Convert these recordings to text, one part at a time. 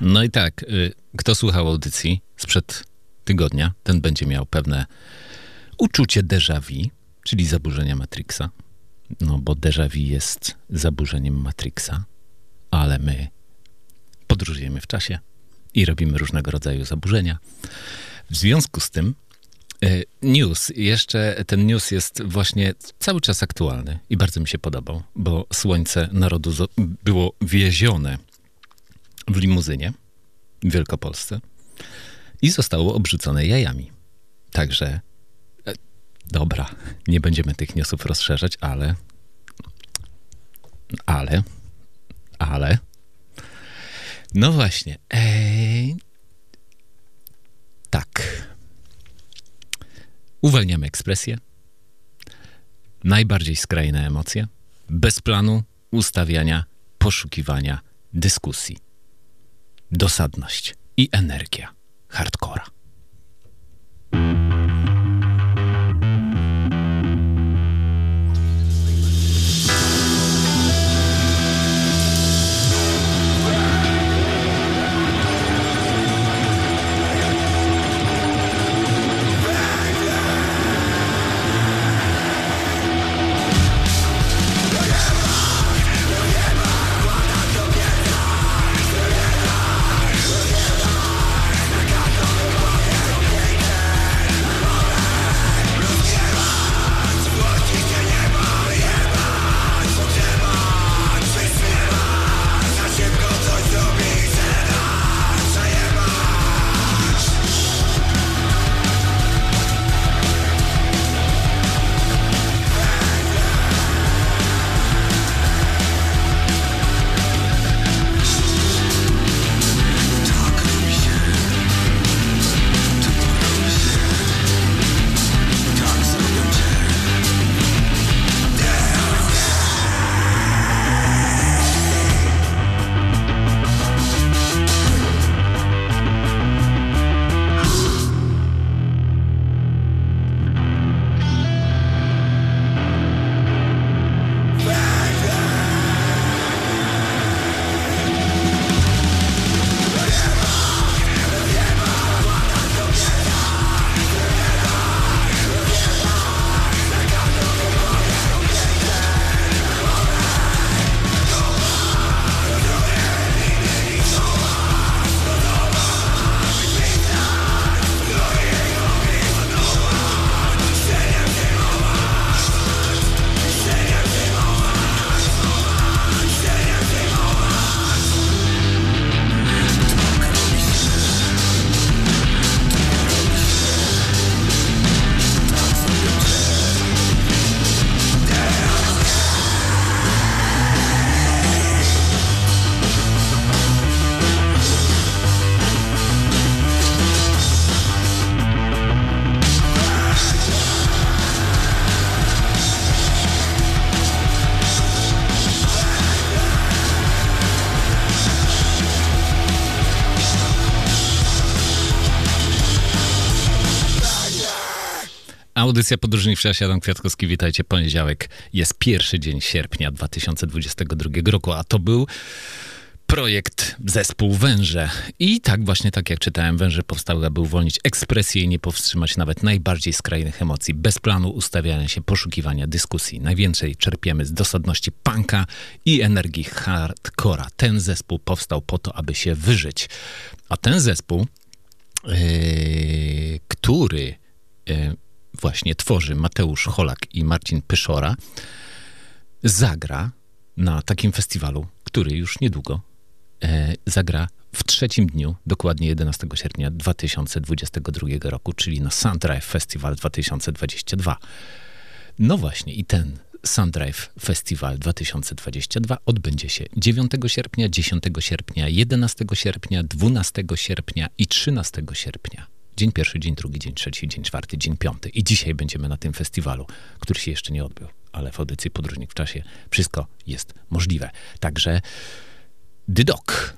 No i tak, y, kto słuchał audycji sprzed tygodnia, ten będzie miał pewne uczucie déjà vu, czyli zaburzenia Matrixa. No bo déjà vu jest zaburzeniem Matrixa, ale my podróżujemy w czasie i robimy różnego rodzaju zaburzenia. W związku z tym y, news, jeszcze ten news jest właśnie cały czas aktualny i bardzo mi się podobał, bo słońce narodu było wiezione w limuzynie w Wielkopolsce i zostało obrzucone jajami. Także, e, dobra, nie będziemy tych newsów rozszerzać, ale, ale, ale, no właśnie, ej, tak. Uwalniamy ekspresję, najbardziej skrajne emocje, bez planu, ustawiania, poszukiwania, dyskusji dosadność i energia hardcora. Audycja Podróżni w czasie, Adam Kwiatkowski, witajcie. Poniedziałek jest pierwszy dzień sierpnia 2022 roku, a to był projekt Zespół Węże. I tak właśnie, tak jak czytałem, Węże powstały, aby uwolnić ekspresję i nie powstrzymać nawet najbardziej skrajnych emocji. Bez planu ustawiania się, poszukiwania, dyskusji. Najwięcej czerpiemy z dosadności punka i energii hardcora. Ten zespół powstał po to, aby się wyżyć. A ten zespół, yy, który... Yy, właśnie tworzy Mateusz Holak i Marcin Pyszora, zagra na takim festiwalu, który już niedługo e, zagra w trzecim dniu, dokładnie 11 sierpnia 2022 roku, czyli na Sundrive Festival 2022. No właśnie, i ten Sundrive Festival 2022 odbędzie się 9 sierpnia, 10 sierpnia, 11 sierpnia, 12 sierpnia i 13 sierpnia. Dzień pierwszy, dzień drugi, dzień trzeci, dzień czwarty, dzień piąty. I dzisiaj będziemy na tym festiwalu, który się jeszcze nie odbył, ale w audycji Podróżnik w czasie wszystko jest możliwe. Także Dydok.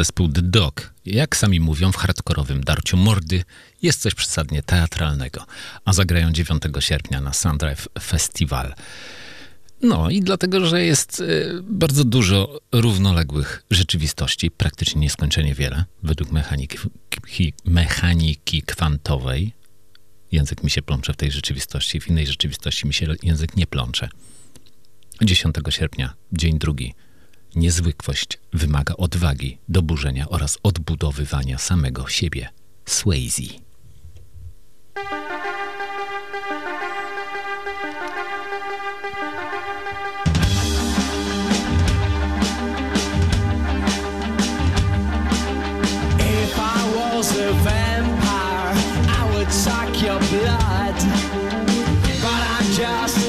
Zespół The Dog. Jak sami mówią, w hardkorowym darciu mordy jest coś przesadnie teatralnego, a zagrają 9 sierpnia na Sundrive Festival. No i dlatego, że jest y, bardzo dużo równoległych rzeczywistości, praktycznie nieskończenie wiele, według mechaniki, mechaniki kwantowej. Język mi się plącze w tej rzeczywistości, w innej rzeczywistości mi się język nie plącze. 10 sierpnia, dzień drugi, Niezwykłość wymaga odwagi do burzenia oraz odbudowywania samego siebie. Swayze. vampire, I would suck your blood. But I'm just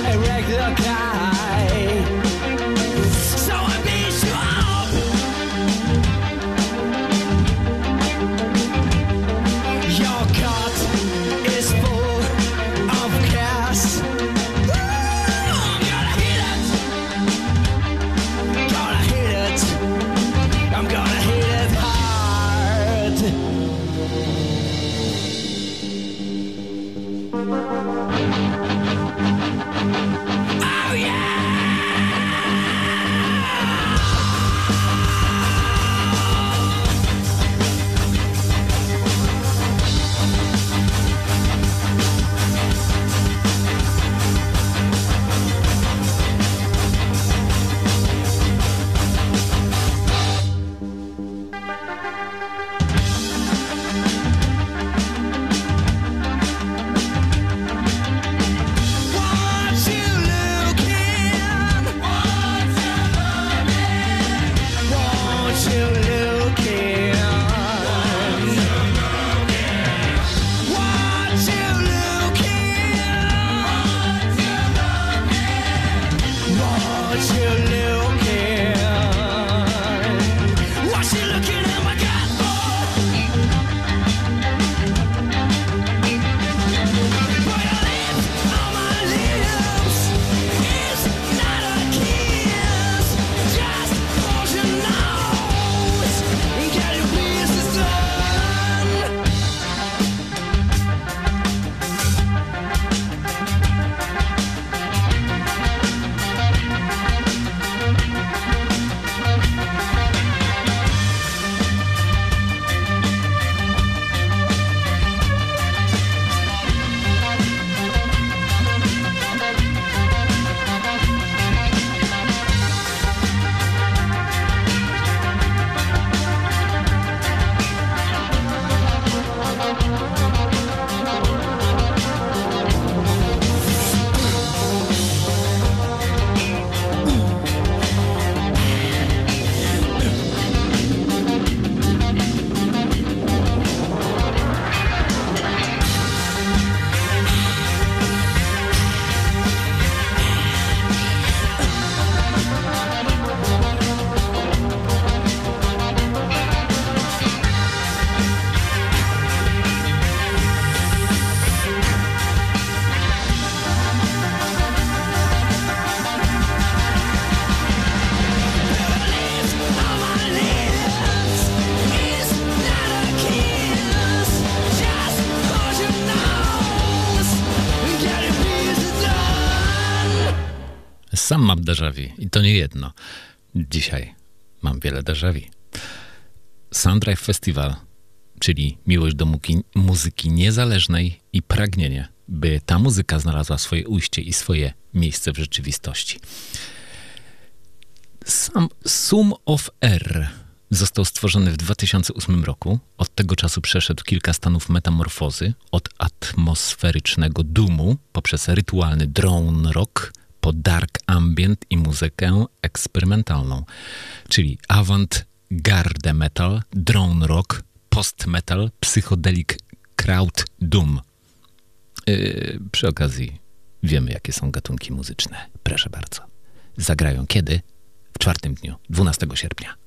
mam déjà i to nie jedno. Dzisiaj mam wiele déjà vu. Soundrive Festival, czyli miłość do muzyki niezależnej i pragnienie, by ta muzyka znalazła swoje ujście i swoje miejsce w rzeczywistości. Sam Sum of R został stworzony w 2008 roku. Od tego czasu przeszedł kilka stanów metamorfozy, od atmosferycznego doomu poprzez rytualny drone rock po dark ambient i muzykę eksperymentalną, czyli avant-garde metal, drone rock, post-metal, psychodelic crowd doom. Yy, przy okazji wiemy, jakie są gatunki muzyczne. Proszę bardzo. Zagrają kiedy? W czwartym dniu, 12 sierpnia.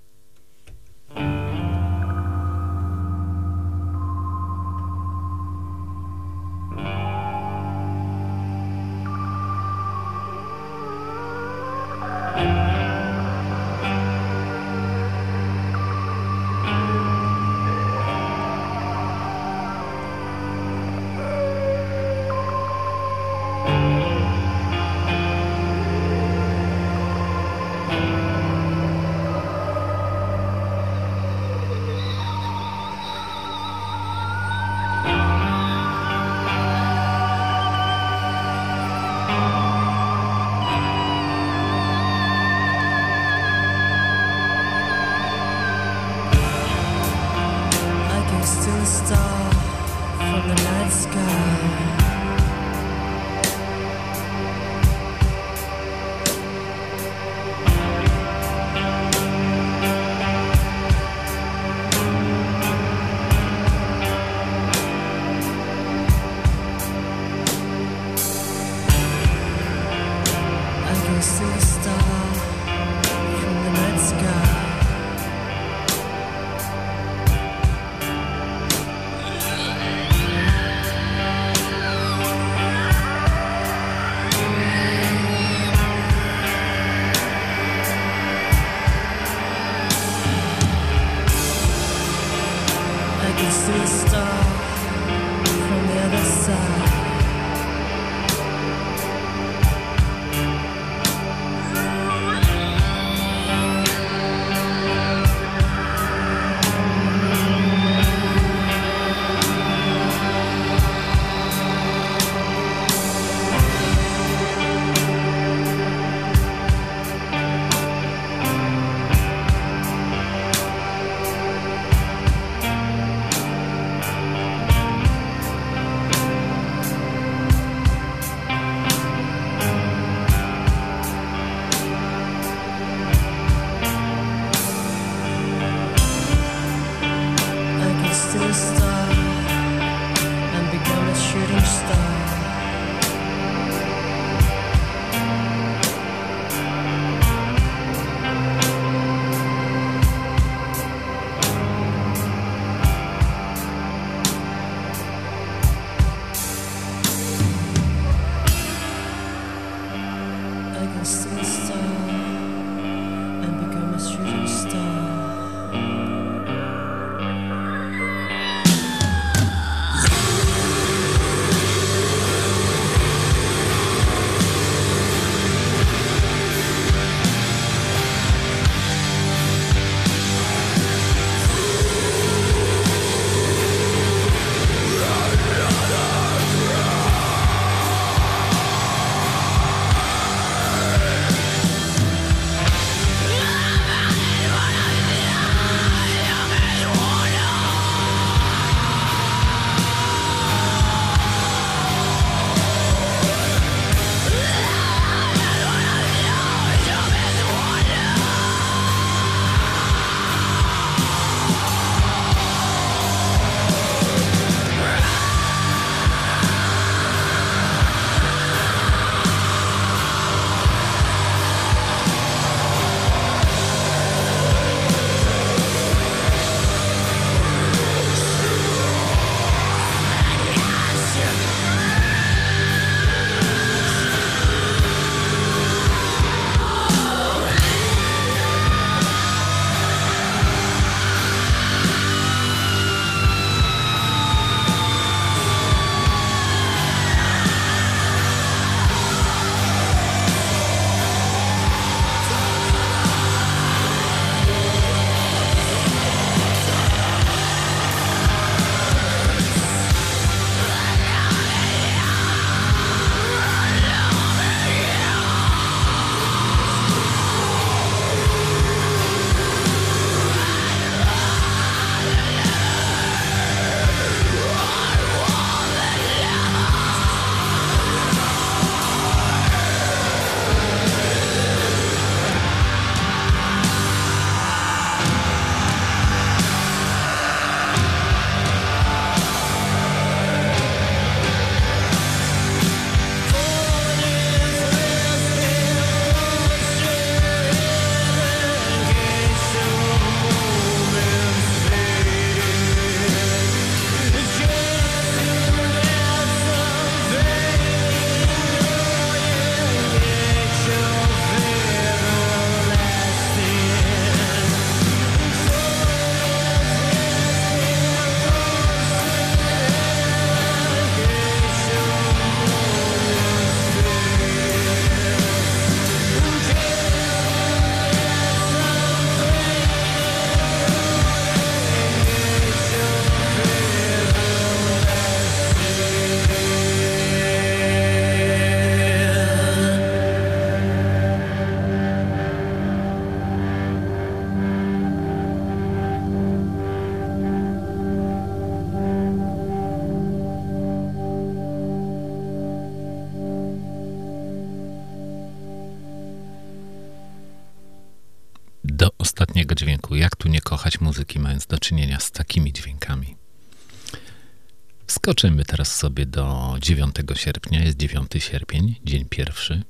Wskoczymy teraz sobie do 9 sierpnia. Jest 9 sierpień, dzień pierwszy.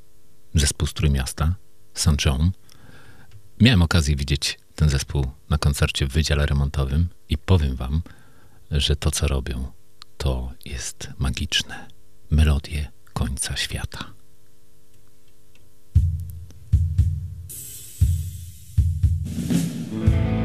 Zespół Strój Miasta, St. John. Miałem okazję widzieć ten zespół na koncercie w Wydziale Remontowym i powiem wam, że to, co robią, to jest magiczne. Melodie końca świata. in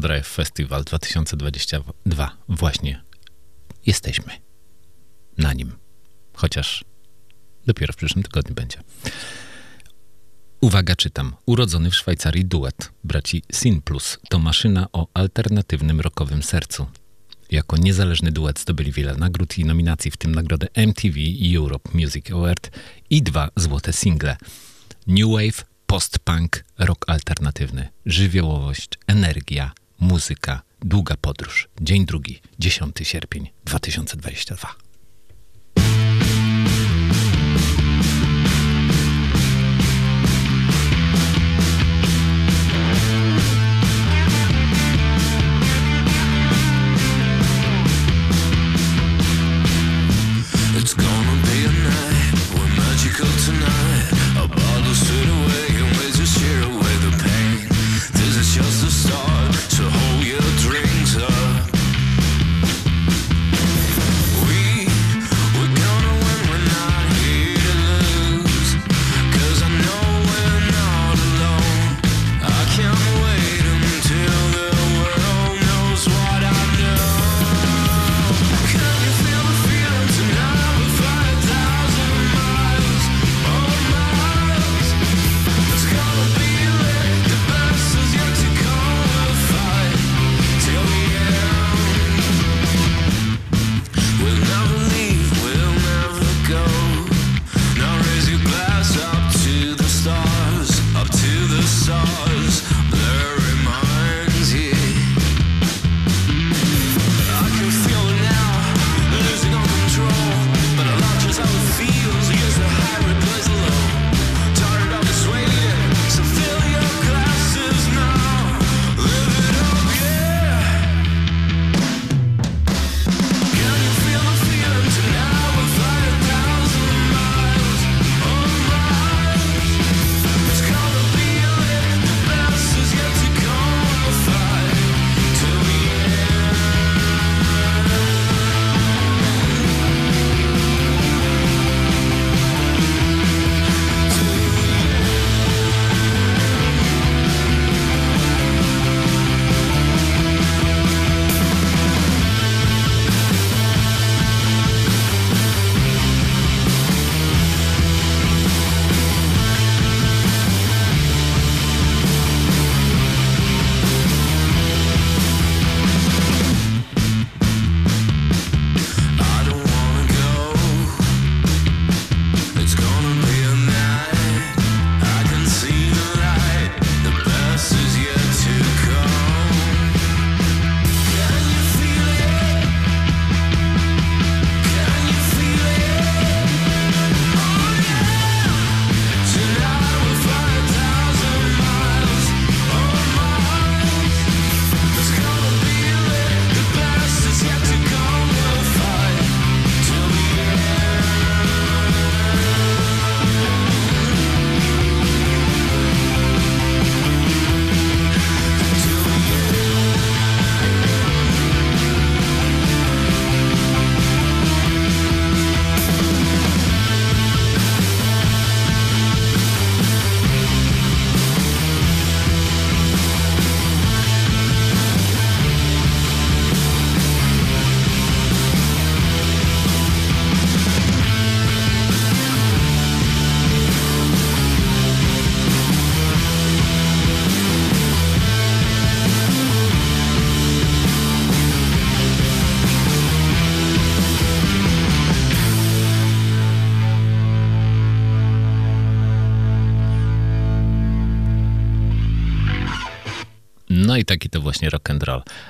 Sundrive Festival 2022. Właśnie jesteśmy na nim. Chociaż dopiero w przyszłym tygodniu będzie. Uwaga, czytam. Urodzony w Szwajcarii duet braci Sin Plus to maszyna o alternatywnym rockowym sercu. Jako niezależny duet zdobyli wiele nagród i nominacji, w tym nagrodę MTV Europe Music Award i dwa złote single. New Wave post-punk, rok alternatywny, żywiołowość, energia, muzyka, długa podróż. Dzień drugi, 10 sierpień 2022.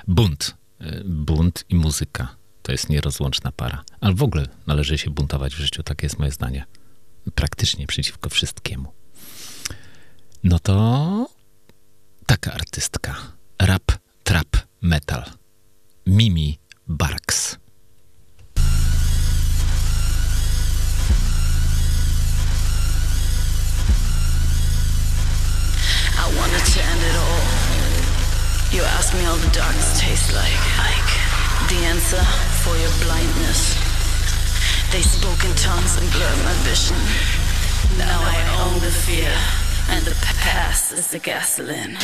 Bunt. E, bunt i muzyka to jest nierozłączna para. Ale w ogóle należy się buntować w życiu, takie jest moje zdanie. Praktycznie przeciwko wszystkiemu. No to taka artystka. Rap, trap, metal. Mimi Barks. I end it all. You asked me all the darkness tastes like. like the answer for your blindness. They spoke in tongues and blurred my vision. Now I own the fear, and the past is the gasoline.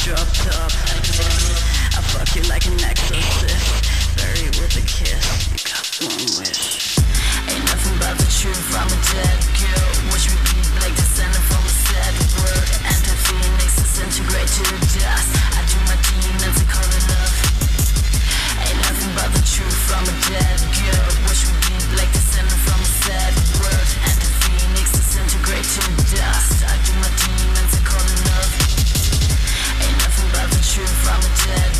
Drop I fuck you like an exorcist. Bury with a kiss. You got one wish. Ain't nothing but the truth, I'm a dead girl. Descendant from a sad world Anti-phoenix. To dust. I do my Ain't nothing but the truth, I'm a dead girl. Descendant from a sad world Anti-phoenix. To dust nothing but the truth, I'm a dead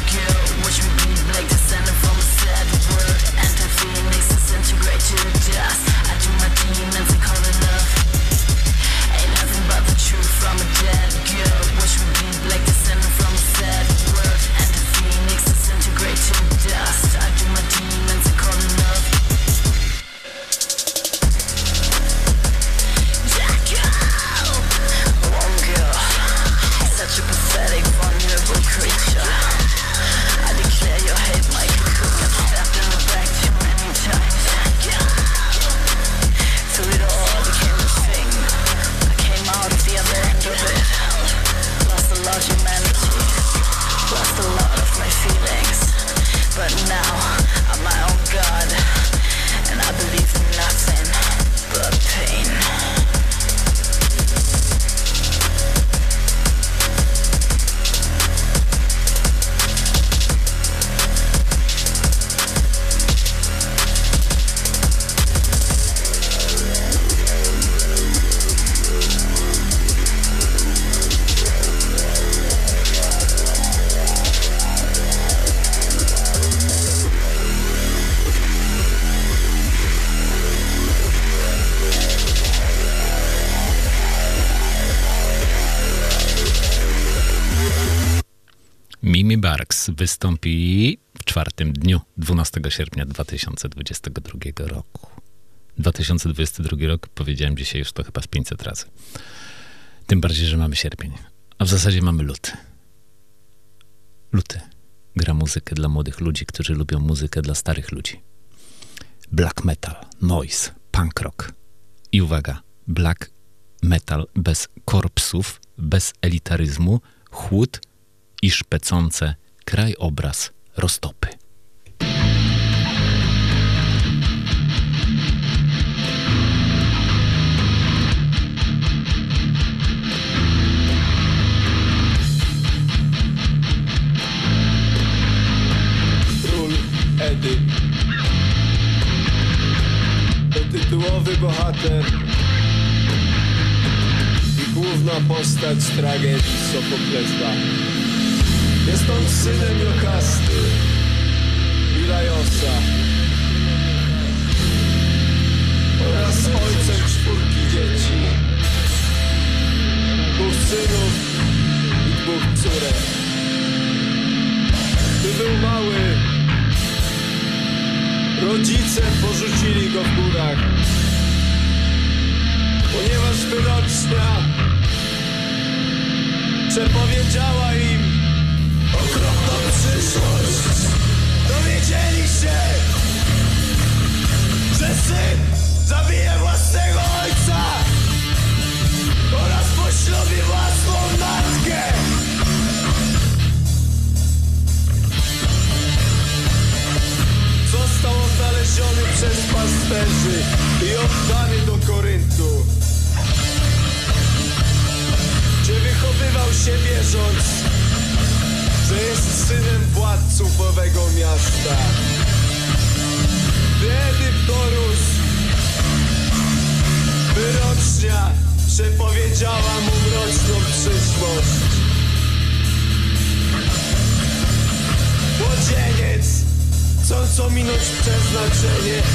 Wystąpi w czwartym dniu, 12 sierpnia 2022 roku. 2022 rok, powiedziałem dzisiaj już to chyba z 500 razy. Tym bardziej, że mamy sierpień. A w zasadzie mamy luty. Luty gra muzykę dla młodych ludzi, którzy lubią muzykę dla starych ludzi. Black metal, noise, punk rock. I uwaga, black metal bez korpsów, bez elitaryzmu, chłód i szpecące krajobraz roztopy. Król Edy. To tytułowy bohater. I główna postać tragedii Sofoklesa Jest on synem Jokasty i Lajosa Oraz ojcem czwórki dzieci. Dwóch synów i dwóch córek. Gdy był mały Rodzice porzucili go w górach. Ponieważ wyrocznia Przepowiedziała im Okropną przyszłość Dowiedzieli się Że syn say it.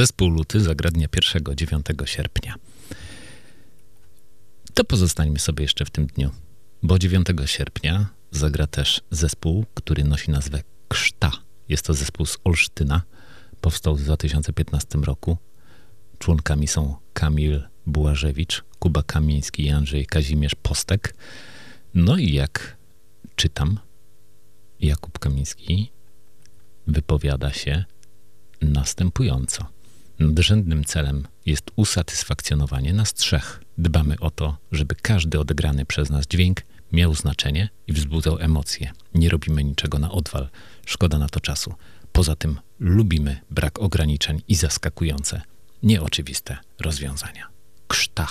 Zespół Luty zagra dnia 1-9 sierpnia. To pozostańmy sobie jeszcze w tym dniu, bo 9 sierpnia zagra też zespół, który nosi nazwę Krzta. Jest to zespół z Olsztyna. Powstał w 2015 roku. Członkami są Kamil Bułażewicz, Kuba Kamiński i Andrzej Kazimierz Postek. No i jak czytam, Jakub Kamiński wypowiada się następująco. Nadrzędnym celem jest usatysfakcjonowanie nas trzech. Dbamy o to, żeby każdy odegrany przez nas dźwięk miał znaczenie i wzbudzał emocje. Nie robimy niczego na odwal. Szkoda na to czasu. Poza tym lubimy brak ograniczeń i zaskakujące, nieoczywiste rozwiązania. Krzta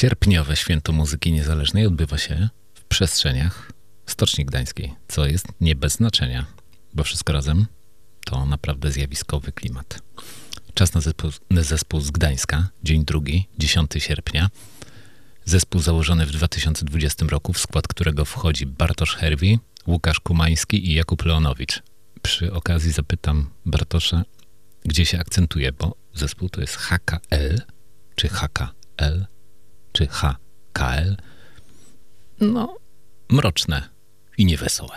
Sierpniowe Święto Muzyki Niezależnej odbywa się w przestrzeniach Stoczni Gdańskiej, co jest nie bez znaczenia, bo wszystko razem to naprawdę zjawiskowy klimat. Czas na zespół, zespół z Gdańska, dzień drugi, 10 sierpnia. Zespół założony w 2020 roku, w skład którego wchodzi Bartosz Herwi, Łukasz Kumański i Jakub Leonowicz. Przy okazji zapytam Bartosza, gdzie się akcentuje, bo zespół to jest HKL, czy HKL, czy HKL. No, mroczne i niewesołe.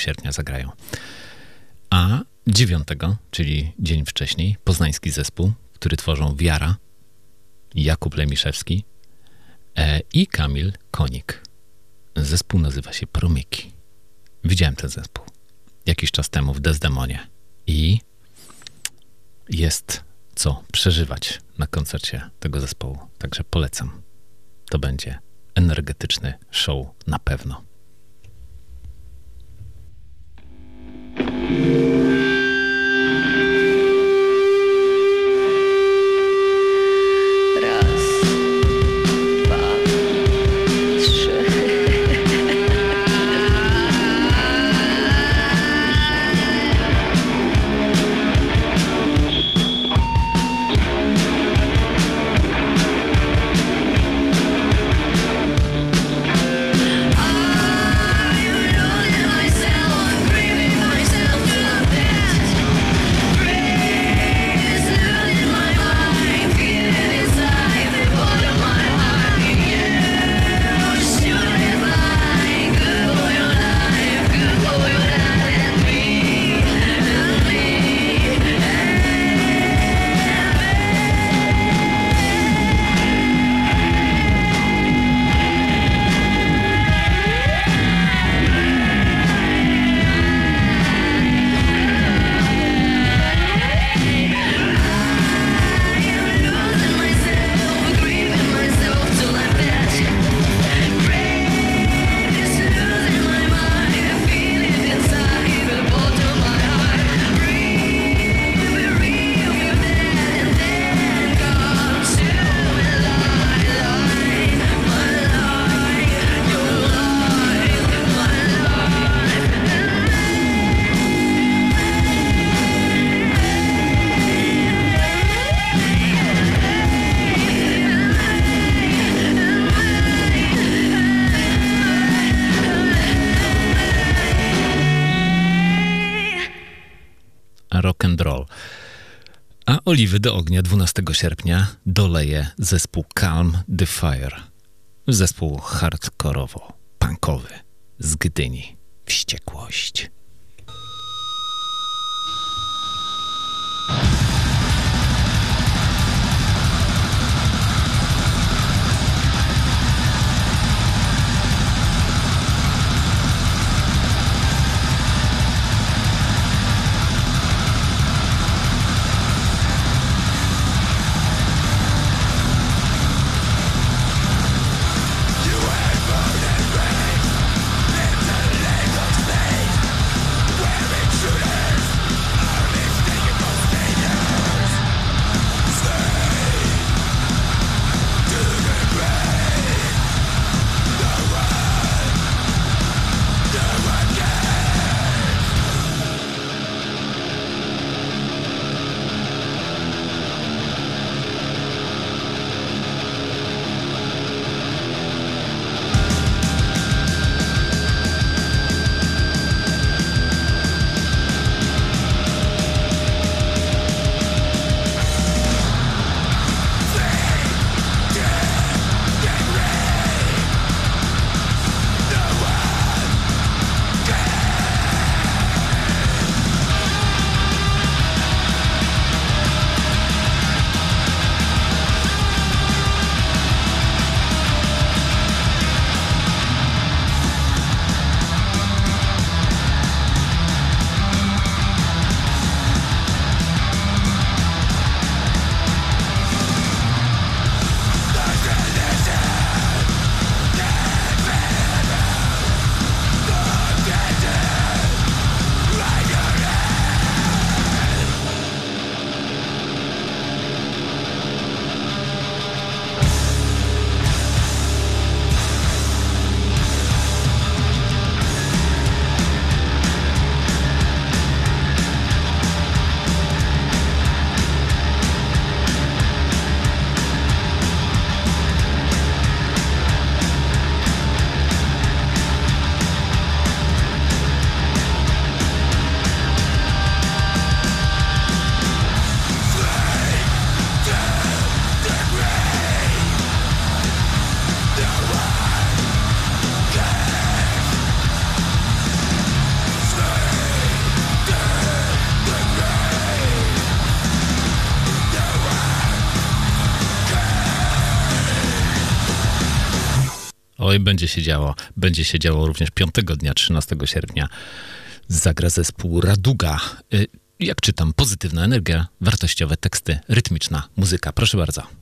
Sierpnia zagrają. A 9, czyli dzień wcześniej, poznański zespół, który tworzą Wiara, Jakub Lemiszewski e, i Kamil Konik. Zespół nazywa się Promyki. Widziałem ten zespół jakiś czas temu w Desdemonie i jest co przeżywać na koncercie tego zespołu. Także polecam. To będzie energetyczny show na pewno. Thank you. Oliwy do ognia 12 sierpnia doleje zespół Calm the Fire. Zespół hardkorowo-punkowy z Gdyni. Wściekłość. Będzie się działo. Będzie się działo również 5 dnia, 13 sierpnia. Zagra zespół Raduga. Y, jak czytam, pozytywna energia, wartościowe teksty, rytmiczna muzyka. Proszę bardzo.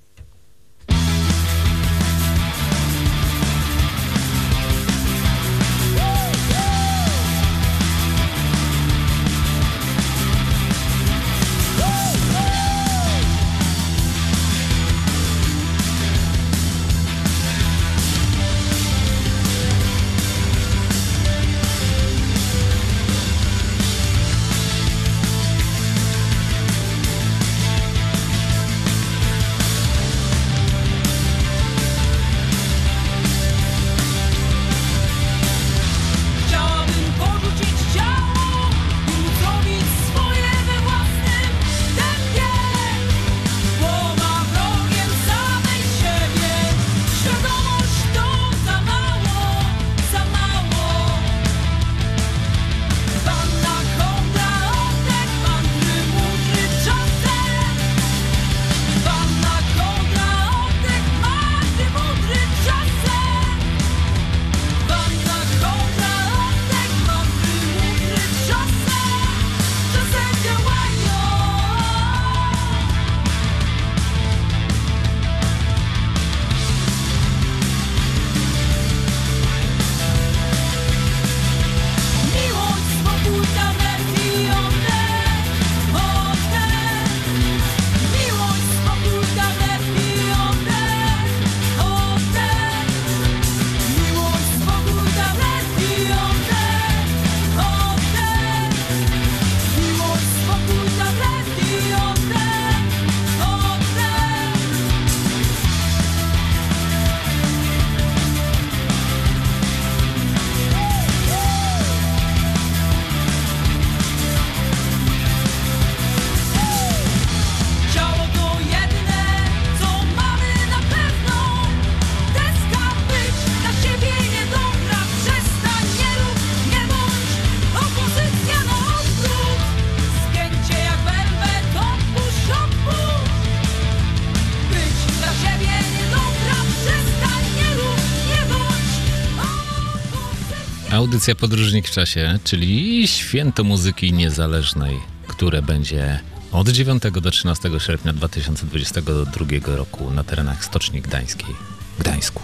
Audycja Podróżnik w Czasie, czyli święto muzyki niezależnej, które będzie od 9 do 13 sierpnia 2022 roku na terenach Stoczni Gdańskiej, Gdańsku.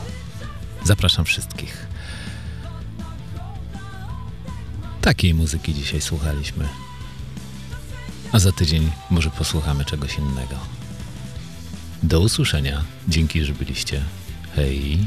Zapraszam wszystkich. Takiej muzyki dzisiaj słuchaliśmy. A za tydzień może posłuchamy czegoś innego. Do usłyszenia. Dzięki, że byliście. Hej.